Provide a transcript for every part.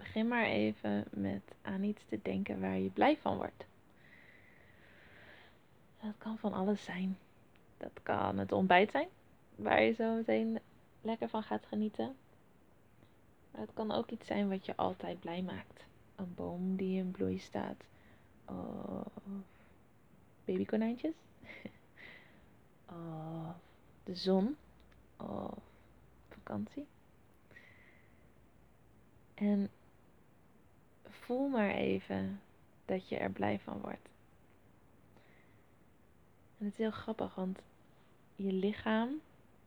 Begin maar even met aan iets te denken waar je blij van wordt. Dat kan van alles zijn. Dat kan het ontbijt zijn, waar je zo meteen lekker van gaat genieten. Maar het kan ook iets zijn wat je altijd blij maakt. Een boom die in bloei staat. Of babykonijntjes. of de zon. Of vakantie. En voel maar even dat je er blij van wordt. En het is heel grappig, want je lichaam,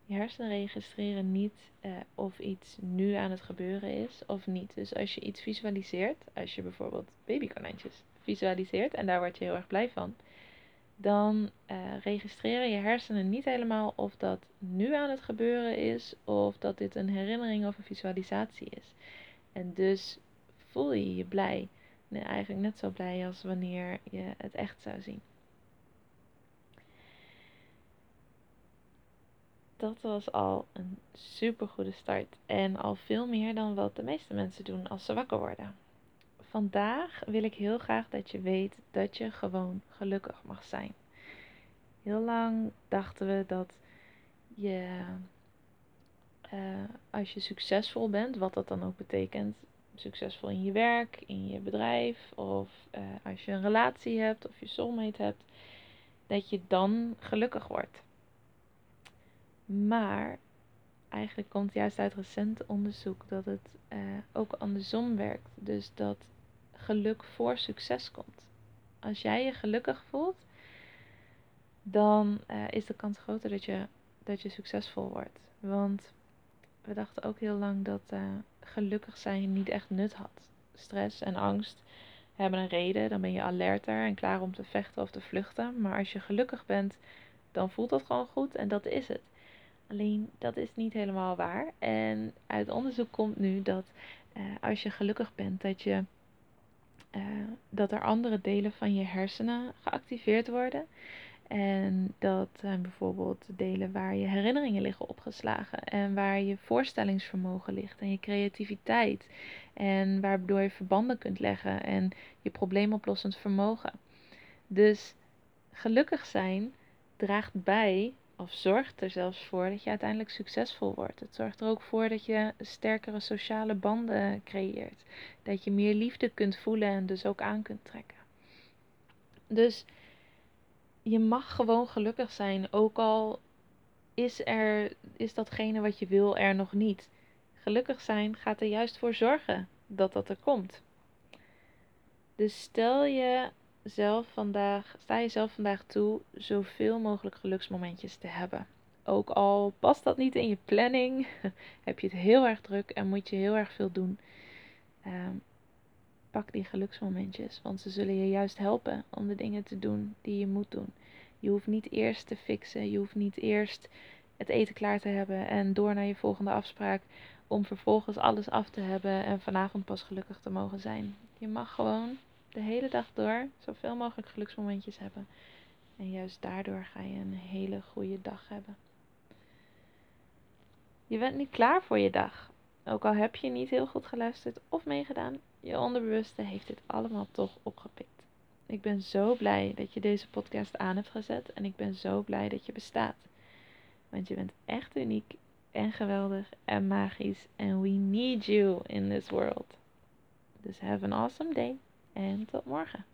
je hersenen registreren niet eh, of iets nu aan het gebeuren is of niet. Dus als je iets visualiseert, als je bijvoorbeeld babykonijntjes visualiseert en daar word je heel erg blij van, dan uh, registreren je hersenen niet helemaal of dat nu aan het gebeuren is of dat dit een herinnering of een visualisatie is. En dus voel je je blij. Nee, eigenlijk net zo blij als wanneer je het echt zou zien. Dat was al een super goede start. En al veel meer dan wat de meeste mensen doen als ze wakker worden. Vandaag wil ik heel graag dat je weet dat je gewoon gelukkig mag zijn. Heel lang dachten we dat je, uh, als je succesvol bent, wat dat dan ook betekent, succesvol in je werk, in je bedrijf, of uh, als je een relatie hebt of je soulmate hebt, dat je dan gelukkig wordt. Maar eigenlijk komt juist uit recent onderzoek dat het uh, ook andersom werkt. Dus dat geluk voor succes komt. Als jij je gelukkig voelt, dan uh, is de kans groter dat je, dat je succesvol wordt. Want we dachten ook heel lang dat uh, gelukkig zijn niet echt nut had. Stress en angst hebben een reden, dan ben je alerter en klaar om te vechten of te vluchten. Maar als je gelukkig bent, dan voelt dat gewoon goed en dat is het. Alleen dat is niet helemaal waar. En uit onderzoek komt nu dat uh, als je gelukkig bent, dat, je, uh, dat er andere delen van je hersenen geactiveerd worden. En dat zijn bijvoorbeeld delen waar je herinneringen liggen opgeslagen. En waar je voorstellingsvermogen ligt. En je creativiteit. En waardoor je verbanden kunt leggen. En je probleemoplossend vermogen. Dus gelukkig zijn draagt bij, of zorgt er zelfs voor, dat je uiteindelijk succesvol wordt. Het zorgt er ook voor dat je sterkere sociale banden creëert. Dat je meer liefde kunt voelen en dus ook aan kunt trekken. Dus je mag gewoon gelukkig zijn, ook al is, er, is datgene wat je wil er nog niet. Gelukkig zijn gaat er juist voor zorgen dat dat er komt. Dus stel je zelf vandaag, sta jezelf vandaag toe zoveel mogelijk geluksmomentjes te hebben. Ook al past dat niet in je planning, heb je het heel erg druk en moet je heel erg veel doen. Um, pak die geluksmomentjes, want ze zullen je juist helpen om de dingen te doen die je moet doen. Je hoeft niet eerst te fixen, je hoeft niet eerst het eten klaar te hebben en door naar je volgende afspraak om vervolgens alles af te hebben en vanavond pas gelukkig te mogen zijn. Je mag gewoon de hele dag door zoveel mogelijk geluksmomentjes hebben. En juist daardoor ga je een hele goede dag hebben. Je bent nu klaar voor je dag. Ook al heb je niet heel goed geluisterd of meegedaan, je onderbewuste heeft dit allemaal toch opgepikt. Ik ben zo blij dat je deze podcast aan hebt gezet en ik ben zo blij dat je bestaat. Want je bent echt uniek en geweldig en magisch en we need you in this world. Dus have an awesome day en tot morgen.